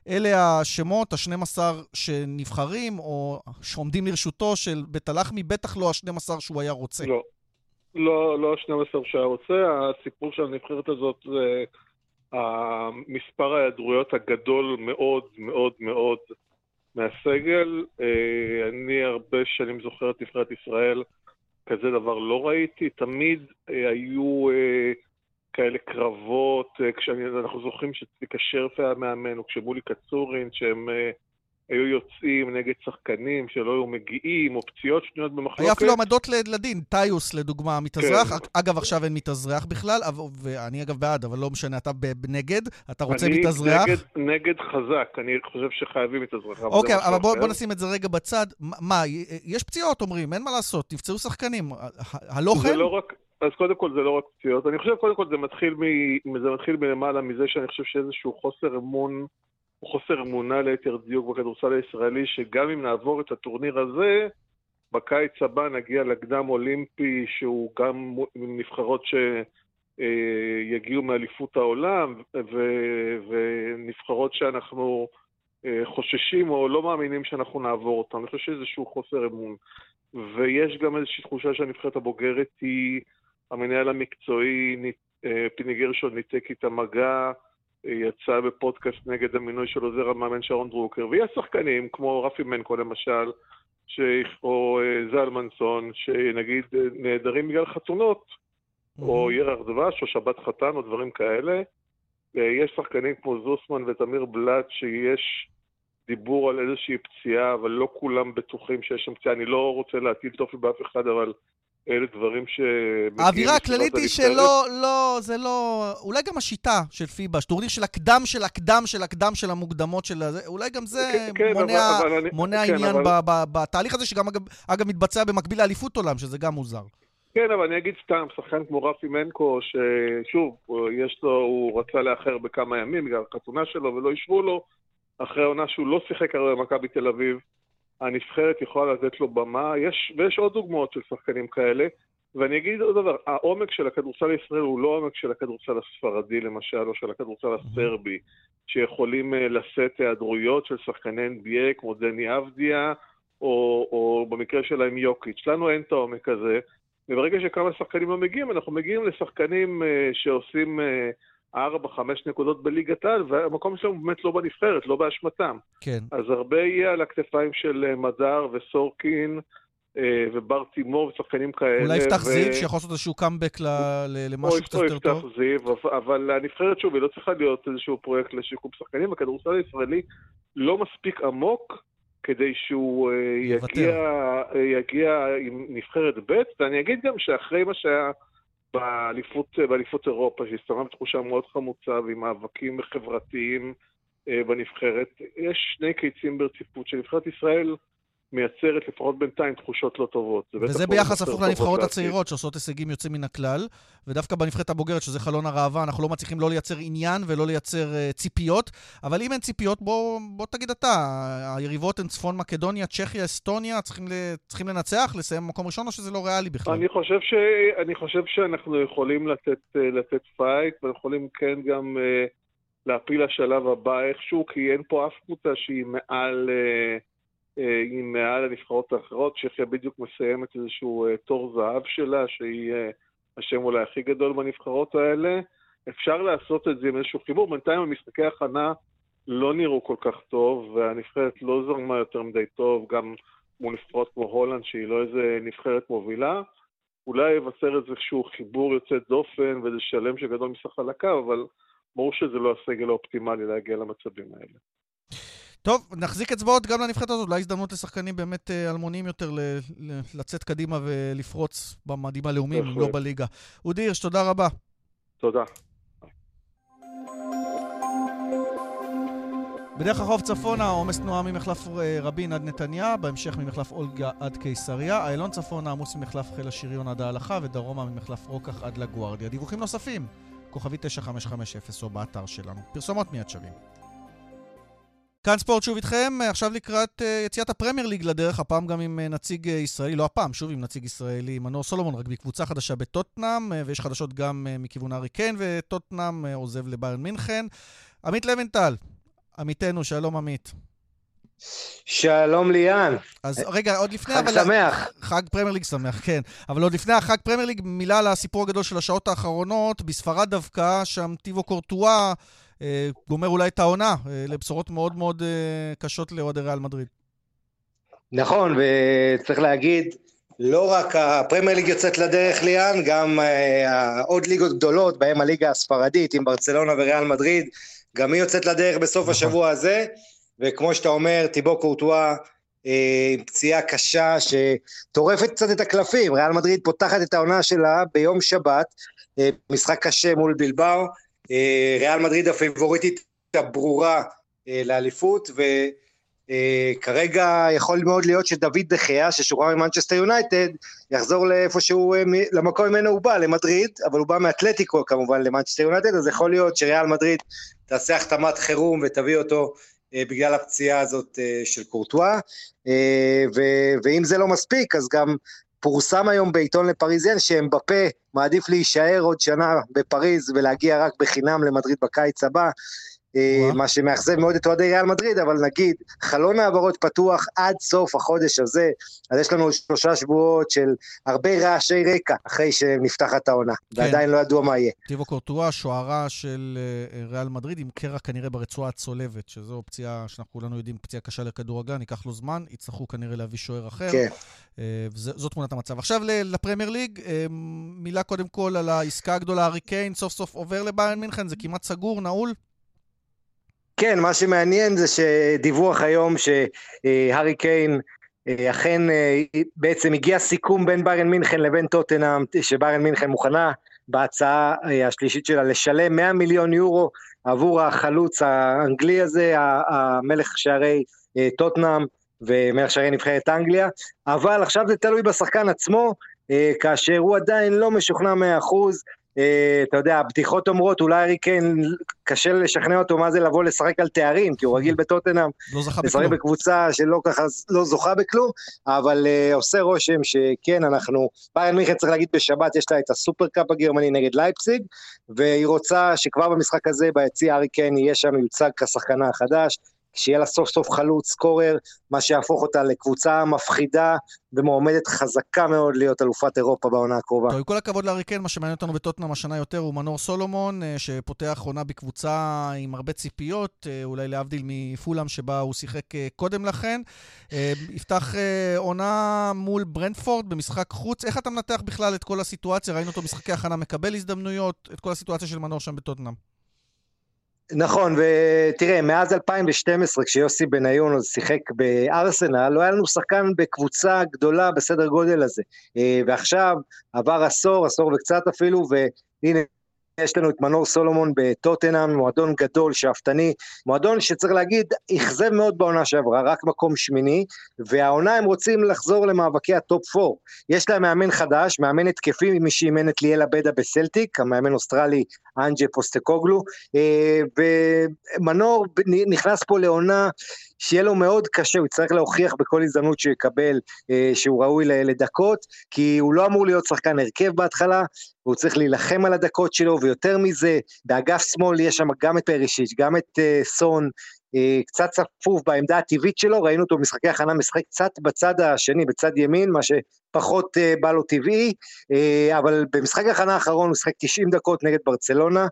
אלה השמות, ה-12 שנבחרים, או שעומדים לרשותו של בית הלחמי, בטח לא ה-12 שהוא היה רוצה. לא, לא, לא ה-12 שהיה רוצה. הסיפור של הנבחרת הזאת זה מספר ההיעדרויות הגדול מאוד מאוד מאוד מהסגל. אה, אני הרבה שנים זוכר את נבחרת ישראל. כזה דבר לא ראיתי. תמיד אה, היו אה, כאלה קרבות, אה, כשאנחנו זוכרים שצביקה שרף היה מאמן, או כשמולי קצורין, שהם היו יוצאים נגד שחקנים שלא היו מגיעים, או פציעות שנויות במחלוקת. היה אפילו עמדות לדין, טיוס לדוגמה, מתאזרח. כן. אגב, עכשיו אין מתאזרח בכלל, ואני אגב בעד, אבל לא משנה, אתה נגד, אתה רוצה מתאזרח? אני נגד, נגד חזק, אני חושב שחייבים מתאזרח. אוקיי, אבל בוא, בוא נשים את זה רגע בצד. מה, יש פציעות, אומרים, אין מה לעשות, נפצעו שחקנים. הלא כן? זה לא רק... אז קודם כל זה לא רק פציעות, אני חושב קודם כל זה מתחיל, מ, זה מתחיל מלמעלה מזה שאני חושב שאיזשהו חוסר אמון הוא חוסר אמונה ליתר דיוק בכדורסל הישראלי, שגם אם נעבור את הטורניר הזה, בקיץ הבא נגיע לקדם אולימפי שהוא גם עם נבחרות שיגיעו מאליפות העולם, ו- ונבחרות שאנחנו אה, חוששים או לא מאמינים שאנחנו נעבור אותן. אני חושב שאיזשהו חוסר אמון. ויש גם איזושהי תחושה שהנבחרת הבוגרת היא המנהל המקצועי, אה, פיני גרשון ניתק איתה מגע, יצא בפודקאסט נגד המינוי של עוזר המאמן שרון דרוקר, ויש שחקנים כמו רפי מנקו למשל, ש... או אה, זלמנסון, שנגיד אה, נעדרים בגלל חתונות, mm-hmm. או ירח דבש, או שבת חתן, או דברים כאלה. אה, יש שחקנים כמו זוסמן ותמיר בלאט שיש דיבור על איזושהי פציעה, אבל לא כולם בטוחים שיש שם פציעה. אני לא רוצה להטיל תופי באף אחד, אבל אלה דברים ש... האווירה הכללית היא שלא, לא, זה לא... אולי גם השיטה של פיבה, טורניר של הקדם של הקדם של הקדם של המוקדמות של הזה, אולי גם זה כן, כן מונע, אבל, אבל מונע כן, עניין אבל... בתהליך הזה, שגם אגב, אגב מתבצע במקביל לאליפות עולם, שזה גם מוזר. כן, אבל אני אגיד סתם, שחקן כמו רפי מנקו, ששוב, יש לו, הוא רצה לאחר בכמה ימים בגלל החתונה שלו ולא אישרו לו, אחרי העונה שהוא לא שיחק הרבה במכבי תל אביב, הנבחרת יכולה לתת לו במה, יש, ויש עוד דוגמאות של שחקנים כאלה. ואני אגיד עוד דבר, העומק של הכדורסל הישראל הוא לא עומק של הכדורסל הספרדי למשל, או של הכדורסל הסרבי, שיכולים אה, לשאת היעדרויות של שחקני NBA כמו דני אבדיה, או, או במקרה שלהם יוקיץ'. לנו אין את העומק הזה, וברגע שכמה שחקנים לא מגיעים, אנחנו מגיעים לשחקנים uh, שעושים... ארבע, חמש נקודות בליגת העל, והמקום שלהם באמת לא בנבחרת, לא באשמתם. כן. אז הרבה יהיה על הכתפיים של אה, מדר וסורקין. אה, ובר תימור ושחקנים כאלה. אולי יפתח ו... זיו, שיכול לעשות איזשהו קאמבק למשהו קצת יותר טוב. או יפתח זיו, אבל הנבחרת שוב, היא לא צריכה להיות איזשהו פרויקט לשיקום שחקנים. הכדורסל הישראלי לא מספיק עמוק כדי שהוא אה, יגיע, יגיע עם נבחרת ב', ואני אגיד גם שאחרי מה שהיה... באליפות, אירופה, שהסתיימה בתחושה מאוד חמוצה ועם מאבקים חברתיים אה, בנבחרת. יש שני קיצים ברציפות שנבחרת ישראל מייצרת לפחות בינתיים תחושות לא טובות. וזה ביחס הפוך לנבחרות הצעירות שעושות הישגים יוצאים מן הכלל, ודווקא בנבחרת הבוגרת, שזה חלון הראווה, אנחנו לא מצליחים לא לייצר עניין ולא לייצר uh, ציפיות, אבל אם אין ציפיות, בוא, בוא תגיד אתה, היריבות הן צפון מקדוניה, צ'כיה, אסטוניה, צריכים, ל, צריכים לנצח, לסיים במקום ראשון, או שזה לא ריאלי בכלל? אני חושב, ש, אני חושב שאנחנו יכולים לתת, אה, לתת פייט, ויכולים כן גם uh, להפיל לשלב הבא איכשהו, כי אין פה אף קבוצה שהיא מעל... Uh, אה, מעל הנבחרות האחרות, צ'כיה בדיוק מסיימת איזשהו אה, תור זהב שלה, שהיא אה, השם אולי הכי גדול בנבחרות האלה. אפשר לעשות את זה עם איזשהו חיבור. בינתיים המשחקי הכנה לא נראו כל כך טוב, והנבחרת לא זרמה יותר מדי טוב, גם מול נבחרות כמו הולנד, שהיא לא איזה נבחרת מובילה. אולי יבשר איזשהו חיבור יוצא דופן ואיזה שלם שגדול מסך הקו, אבל ברור שזה לא הסגל האופטימלי להגיע למצבים האלה. טוב, נחזיק אצבעות גם לנבחרת הזאת, אולי הזדמנות לשחקנים באמת אה, אלמוניים יותר לצאת קדימה ולפרוץ במדים הלאומיים, לא בליגה. אודי הירש, תודה רבה. תודה. בדרך החוף צפונה, עומס תנועה ממחלף אה, רבין עד נתניה, בהמשך ממחלף אולגה עד קיסריה, איילון צפונה עמוס ממחלף חיל השריון עד ההלכה, ודרומה ממחלף רוקח עד לגוארדיה. דיווחים נוספים, כוכבי 9550 או באתר שלנו. פרסומות מיד שווים. כאן ספורט שוב איתכם, עכשיו לקראת uh, יציאת הפרמייר ליג לדרך, הפעם גם עם uh, נציג ישראלי, לא הפעם, שוב עם נציג ישראלי, מנור סולומון, רק בקבוצה חדשה בטוטנאם, ויש חדשות גם מכיוון הארי קיין, וטוטנאם עוזב לביירן מינכן. עמית לוינטל, עמיתנו, שלום עמית. שלום ליאן. אז רגע, עוד לפני... חג אבל... שמח. חג פרמייר ליג שמח, כן. אבל עוד לפני החג פרמייר ליג, מילה על הסיפור הגדול של השעות האחרונות. בספרד דווקא, שם טיבו קורטואה אה, גומר אולי את העונה אה, לבשורות מאוד מאוד אה, קשות לאוהדי ריאל מדריד. נכון, וצריך להגיד, לא רק הפרמייר ליג יוצאת לדרך ליאן, גם עוד ליגות גדולות, בהם הליגה הספרדית עם ברצלונה וריאל מדריד, גם היא יוצאת לדרך בסוף נכון. השבוע הזה, וכמו שאתה אומר, טיבו קורטואה עם פציעה קשה שטורפת קצת את הקלפים, ריאל מדריד פותחת את העונה שלה ביום שבת, משחק קשה מול בלבאו, אה, ריאל מדריד הפיבוריטית הברורה אה, לאליפות, וכרגע אה, יכול מאוד להיות שדוד דחיה, ששוחרר ממנצ'סטר יונייטד, יחזור לאיפה שהוא, למקום ממנו הוא בא, למדריד, אבל הוא בא מאתלטיקו כמובן למנצ'סטר יונייטד, אז יכול להיות שריאל מדריד תעשה החתמת חירום ותביא אותו בגלל הפציעה הזאת של קורטואה, ואם זה לא מספיק, אז גם פורסם היום בעיתון לפריזיין שאמבפה מעדיף להישאר עוד שנה בפריז ולהגיע רק בחינם למדריד בקיץ הבא. אה, מה שמאכזב מאוד את אוהדי ריאל מדריד, אבל נגיד, חלון העברות פתוח עד סוף החודש הזה, אז יש לנו שלושה שבועות של הרבה רעשי רקע אחרי שנפתחת העונה, כן. ועדיין לא ידוע מה יהיה. טיבו קורטואה, שוערה של אה, ריאל מדריד, עם קרע כנראה ברצועה הצולבת, שזו פציעה שאנחנו כולנו יודעים, פציעה קשה לכדורגלן, ייקח לו זמן, יצטרכו כנראה להביא שוער אחר. כן. אה, זו תמונת המצב. עכשיו לפרמייר ליג, מילה קודם כל על העסקה הגדולה, הארי קיין, סוף סוף עובר לביירן מינכן, זה כמעט סגור, נעול? כן, מה שמעניין זה שדיווח היום שהארי קיין אה, אכן אה, בעצם הגיע סיכום בין ביירן מינכן לבין טוטנאם, שביירן מינכן מוכנה בהצעה אה, השלישית שלה לשלם 100 מיליון יורו עבור החלוץ האנגלי הזה, המלך שערי טוטנאם ומלך שערי נבחרת אנגליה, אבל עכשיו זה תלוי בשחקן עצמו, כאשר הוא עדיין לא משוכנע 100%, אה, אתה יודע, הבדיחות אומרות, אולי ארי קיין, קשה לשכנע אותו מה זה לבוא לשחק על תארים, כי הוא רגיל בטוטנאם, לא זכה לשחק בכלום. בקבוצה שלא ככה, לא זוכה בכלום, אבל uh, עושה רושם שכן, אנחנו, ביירן מיכן צריך להגיד בשבת, יש לה את הסופרקאפ הגרמני נגד לייפציג, והיא רוצה שכבר במשחק הזה, ביציע ארי קיין יהיה שם מיוצג כשחקנה החדש, שיהיה לה סוף סוף חלוץ סקורר, מה שיהפוך אותה לקבוצה מפחידה ומועמדת חזקה מאוד להיות אלופת אירופה בעונה הקרובה. טוב, עם כל הכבוד לאריקן, מה שמעניין אותנו בטוטנאם השנה יותר הוא מנור סולומון, אה, שפותח עונה בקבוצה עם הרבה ציפיות, אה, אולי להבדיל מפולאם שבה הוא שיחק אה, קודם לכן. יפתח עונה מול ברנדפורד במשחק חוץ. איך אתה מנתח בכלל את כל הסיטואציה? ראינו אותו משחקי הכנה מקבל הזדמנויות, את כל הסיטואציה של מנור שם בטוטנאם. נכון, ותראה, מאז 2012, כשיוסי בניון שיחק בארסנל, לא היה לנו שחקן בקבוצה גדולה בסדר גודל הזה. אה, ועכשיו עבר עשור, עשור וקצת אפילו, והנה יש לנו את מנור סולומון בטוטנאם, מועדון גדול, שאפתני, מועדון שצריך להגיד, אכזב מאוד בעונה שעברה, רק מקום שמיני, והעונה הם רוצים לחזור למאבקי הטופ 4. יש להם מאמן חדש, מאמן התקפי, מי שאימן את ליאל עבדה בסלטיק, המאמן אוסטרלי אנג'ה פוסטקוגלו, אה, ומנור נכנס פה לעונה שיהיה לו מאוד קשה, הוא יצטרך להוכיח בכל הזדמנות שהוא יקבל אה, שהוא ראוי לדקות, כי הוא לא אמור להיות שחקן הרכב בהתחלה, והוא צריך להילחם על הדקות שלו, ויותר מזה, באגף שמאל יש שם גם את פרישיץ', גם את uh, סון, קצת צפוף בעמדה הטבעית שלו, ראינו אותו במשחקי הכנה משחק קצת בצד השני, בצד ימין, מה שפחות אה, בא לו טבעי, אה, אבל במשחק הכנה האחרון הוא משחק 90 דקות נגד ברצלונה,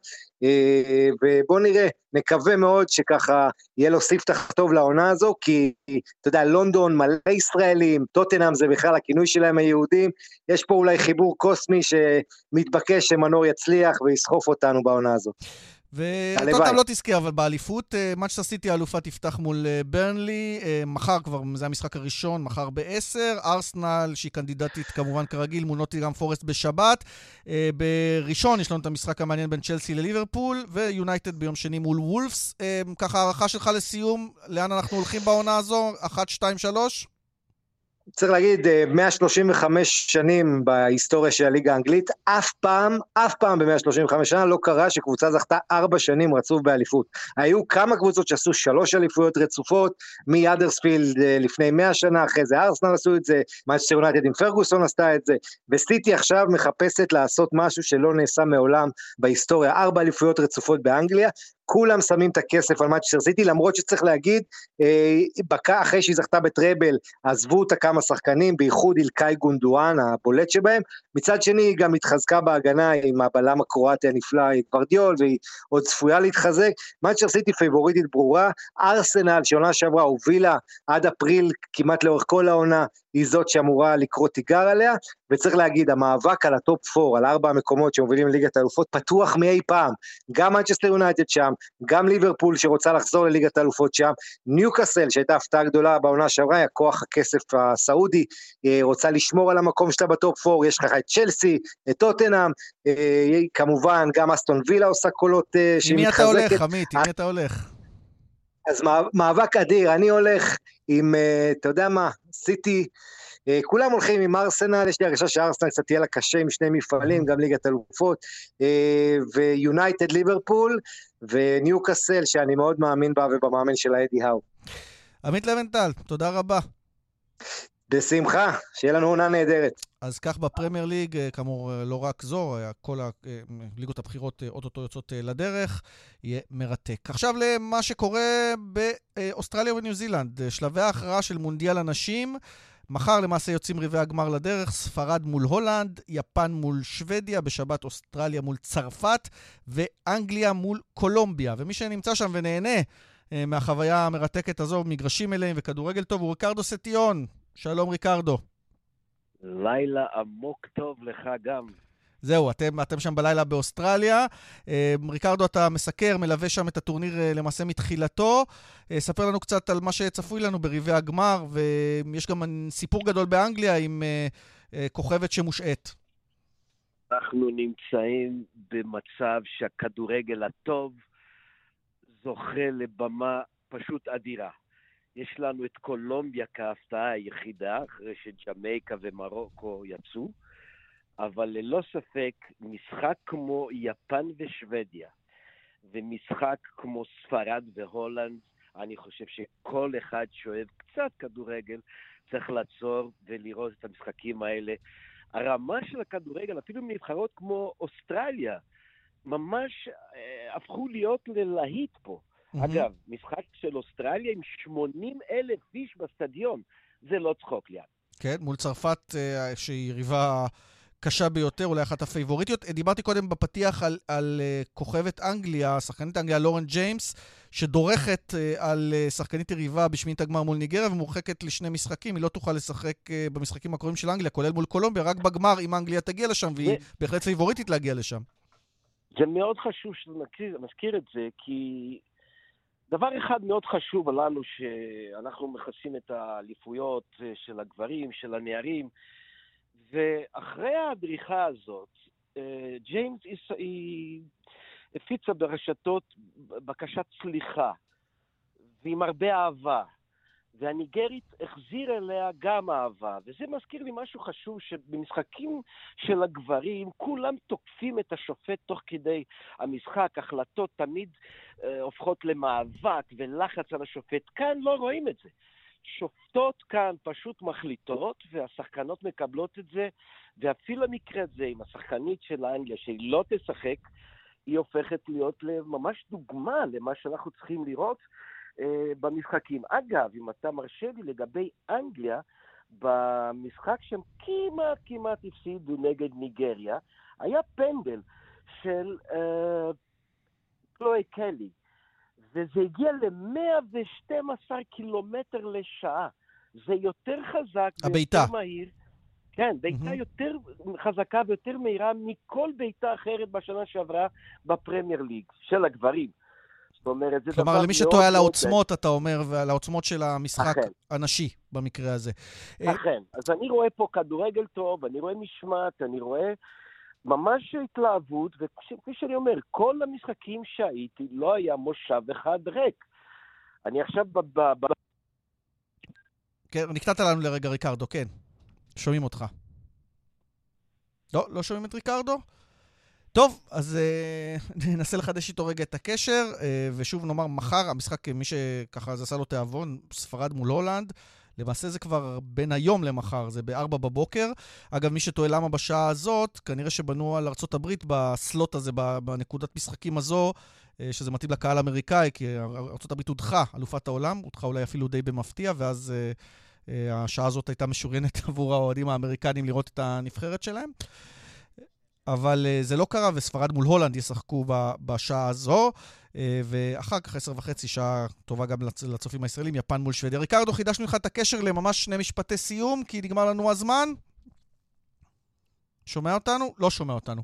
ובואו נראה, נקווה מאוד שככה יהיה לו ספתח טוב לעונה הזו, כי אתה יודע, לונדון מלא ישראלים, טוטנאם זה בכלל הכינוי שלהם היהודים, יש פה אולי חיבור קוסמי שמתבקש שמנור יצליח ויסחף אותנו בעונה הזו. וטוטנאם לא תזכה, אבל באליפות, מנצ'סטר סיטי האלופה תפתח מול אה, ברנלי, אה, מחר כבר, זה המשחק הראשון, מחר ב-10, ארסנל, שהיא קנדידטית כמובן כרגיל, מול נוטינגהאם פורסט בשבת. אה, בראשון יש לנו את המשחק המעניין בין צ'לסי לליברפול, ויונייטד ביום שני מול וולפס. ככה הערכה שלך לסיום, לאן אנחנו הולכים בעונה הזו? 1, 2, 3? צריך להגיד, 135 אה, שנים בהיסטוריה של הליגה האנגלית, אף פעם, אף פעם ב-135 שנה לא קרה שקבוצה זכתה ארבע שנים רצוף באליפות. היו כמה קבוצות שעשו שלוש אליפויות רצופות, מאדרספילד אה, לפני 100 שנה, אחרי זה ארסנל עשו את זה, מאצ'סטר יונייטד עם פרגוסון עשתה את זה, וסיטי עכשיו מחפשת לעשות משהו שלא נעשה מעולם בהיסטוריה, ארבע אליפויות רצופות באנגליה, כולם שמים את הכסף על מנצ'סטר סיטי, למרות שצריך להגיד, אה, אחרי שהיא זכתה ב treble, עזבו אותה כמה שחקנים, בייחוד אילקאי גונדואן, הבולט שבהם. מצד שני, היא גם התחזקה בהגנה עם הבלם הקרואטי הנפלא, גוורדיול, והיא עוד צפויה להתחזק. מנצ'סטר סיטי פייבוריטית ברורה, ארסנל, שעונה שעברה הובילה עד אפריל כמעט לאורך כל העונה, היא זאת שאמורה לקרוא תיגר עליה, וצריך להגיד, המאבק על ה top 4, על ארבע המקומות שמובילים לליגת האלופות, פתוח מאי פעם. גם מנצ'סטר יונייטד שם, גם ליברפול שרוצה לחזור לליגת האלופות שם, ניוקאסל שהייתה הפתעה גדולה בעונה שעברה, היה כוח הכסף הסעודי, אה, רוצה לשמור על המקום שלה ב top 4, יש לך את צ'לסי, את טוטנאם, אה, כמובן גם אסטון וילה עושה קולות אה, שהיא מתחזקת. עם מי אתה הולך, עמית? עם מי אתה הולך? אז מאבק אדיר, אני הולך עם, אתה יודע מה, סיטי, אה, כולם הולכים עם ארסנל, יש לי הרגשה שארסנל קצת יהיה לה קשה עם שני מפעלים, גם ליגת אלופות, אה, ויונייטד ליברפול, וניוקאסל, שאני מאוד מאמין בה ובמאמן של האדי האו. עמית לבנטל, תודה רבה. בשמחה, שיהיה לנו עונה נהדרת. אז כך בפרמייר ליג, אה, כאמור, לא רק זו, כל הליגות הבכירות אוטוטו יוצאות לדרך, יהיה מרתק. עכשיו למה שקורה באוסטרליה וניו זילנד, שלבי ההכרעה של מונדיאל הנשים. מחר למעשה יוצאים רבעי הגמר לדרך, ספרד מול הולנד, יפן מול שוודיה, בשבת אוסטרליה מול צרפת, ואנגליה מול קולומביה. ומי שנמצא שם ונהנה אה, מהחוויה המרתקת הזו, מגרשים מלאים וכדורגל טוב, הוא ריקרדו סטיון. שלום ריקרדו. לילה עמוק טוב לך גם. זהו, אתם, אתם שם בלילה באוסטרליה. אה, ריקרדו, אתה מסקר, מלווה שם את הטורניר אה, למעשה מתחילתו. אה, ספר לנו קצת על מה שצפוי לנו ברבעי הגמר, ויש גם סיפור גדול באנגליה עם כוכבת שמושעת. אנחנו נמצאים במצב שהכדורגל הטוב זוכה לבמה פשוט אדירה. יש לנו את קולומביה כהפתעה היחידה, אחרי שג'מייקה ומרוקו יצאו. אבל ללא ספק, משחק כמו יפן ושוודיה, ומשחק כמו ספרד והולנד, אני חושב שכל אחד שאוהב קצת כדורגל צריך לעצור ולראות את המשחקים האלה. הרמה של הכדורגל, אפילו מנבחרות כמו אוסטרליה, ממש אה, הפכו להיות ללהיט פה. Mm-hmm. אגב, משחק של אוסטרליה עם 80 אלף איש בסטדיון, זה לא צחוק ליד. כן, מול צרפת, אה, שהיא יריבה קשה ביותר, אולי אחת הפייבוריטיות. דיברתי קודם בפתיח על, על אה, כוכבת אנגליה, שחקנית אנגליה לורן ג'יימס, שדורכת אה, על אה, שחקנית יריבה בשמינית הגמר מול ניגריה ומורחקת לשני משחקים. היא לא תוכל לשחק אה, במשחקים הקרובים של אנגליה, כולל מול קולומביה, רק בגמר אם אנגליה תגיע לשם, והיא. בהחלט פייבוריטית להגיע לשם. זה מאוד חשוב שנזכיר את זה, כי דבר אחד מאוד חשוב לנו, שאנחנו מכסים את האליפויות של הגברים, של הנערים, ואחרי הדריכה הזאת, אה, ג'יימס היא הפיצה ברשתות בקשת סליחה, ועם הרבה אהבה. והניגרית החזיר אליה גם אהבה. וזה מזכיר לי משהו חשוב, שבמשחקים של הגברים, כולם תוקפים את השופט תוך כדי המשחק, החלטות תמיד אה, הופכות למאבק ולחץ על השופט. כאן לא רואים את זה. שופטות כאן פשוט מחליטות, והשחקנות מקבלות את זה, ואפילו המקרה הזה עם השחקנית של האנגליה, שהיא לא תשחק, היא הופכת להיות ממש דוגמה למה שאנחנו צריכים לראות. אה, במשחקים. אגב, אם אתה מרשה לי לגבי אנגליה, במשחק שהם כמעט כמעט הפסידו נגד ניגריה, היה פנדל של אה, קלוי קלי, וזה הגיע ל-112 קילומטר לשעה. זה יותר חזק הביתה. ויותר מהיר. כן, בעיטה Mhm. יותר חזקה ויותר מהירה מכל בעיטה אחרת בשנה שעברה בפרמייר ליג, של הגברים. זאת אומרת, זה דבר מאוד כלומר, למי שטועה על העוצמות, אתה אומר, ועל העוצמות של המשחק אכן. הנשי במקרה הזה. אה, אכן. אז אני רואה פה כדורגל טוב, אני רואה משמעת, אני רואה ממש התלהבות, וכפי שאני אומר, כל המשחקים שהייתי, לא היה מושב אחד ריק. אני עכשיו ב... ב, ב כן, נקטעת לנו לרגע, ריקרדו, כן. שומעים אותך. לא, לא שומעים את ריקרדו? טוב, אז אה, ננסה לחדש איתו רגע את הקשר, אה, ושוב נאמר, מחר המשחק, מי שככה זה עשה לו תיאבון, ספרד מול הולנד. למעשה זה כבר בין היום למחר, זה ב-4 בבוקר. אגב, מי שטועה למה בשעה הזאת, כנראה שבנו על הברית בסלוט הזה, בנקודת משחקים הזו, אה, שזה מתאים לקהל האמריקאי, כי הברית הודחה, אלופת העולם, הודחה אולי אפילו די במפתיע, ואז אה, אה, השעה הזאת הייתה משוריינת עבור האוהדים האמריקנים לראות את הנבחרת שלהם. אבל זה לא קרה, וספרד מול הולנד ישחקו בשעה הזו, ואחר כך, עשר וחצי, שעה טובה גם לצ- לצופים הישראלים, יפן מול שוודיה. ריקרדו, חידשנו לך את הקשר לממש שני משפטי סיום, כי נגמר לנו הזמן. שומע אותנו? לא שומע אותנו.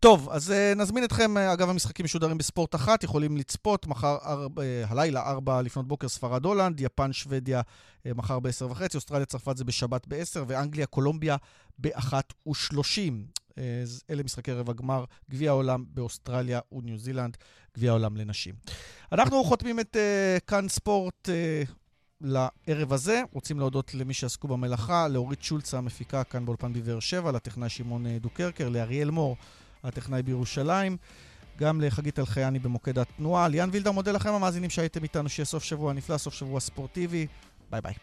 טוב, אז uh, נזמין אתכם, uh, אגב, המשחקים משודרים בספורט אחת, יכולים לצפות מחר, ארבע, uh, הלילה, ארבע לפנות בוקר, ספרד הולנד, יפן, שוודיה, uh, מחר ב-10 וחצי, אוסטרליה, צרפת זה בשבת ב-10, ואנגליה, קולומביה ב-1 ו-30. אלה משחקי רבע גמר, גביע העולם באוסטרליה וניו זילנד, גביע העולם לנשים. אנחנו חותמים את אה, כאן ספורט אה, לערב הזה. רוצים להודות למי שעסקו במלאכה, לאורית שולץ המפיקה כאן באולפן בבאר שבע, לטכנאי שמעון אה, דוקרקר, לאריאל מור, הטכנאי בירושלים, גם לחגית אלחייני במוקד התנועה. ליאן וילדאו מודה לכם המאזינים שהייתם איתנו, שיהיה סוף שבוע נפלא, סוף שבוע ספורטיבי. ביי ביי.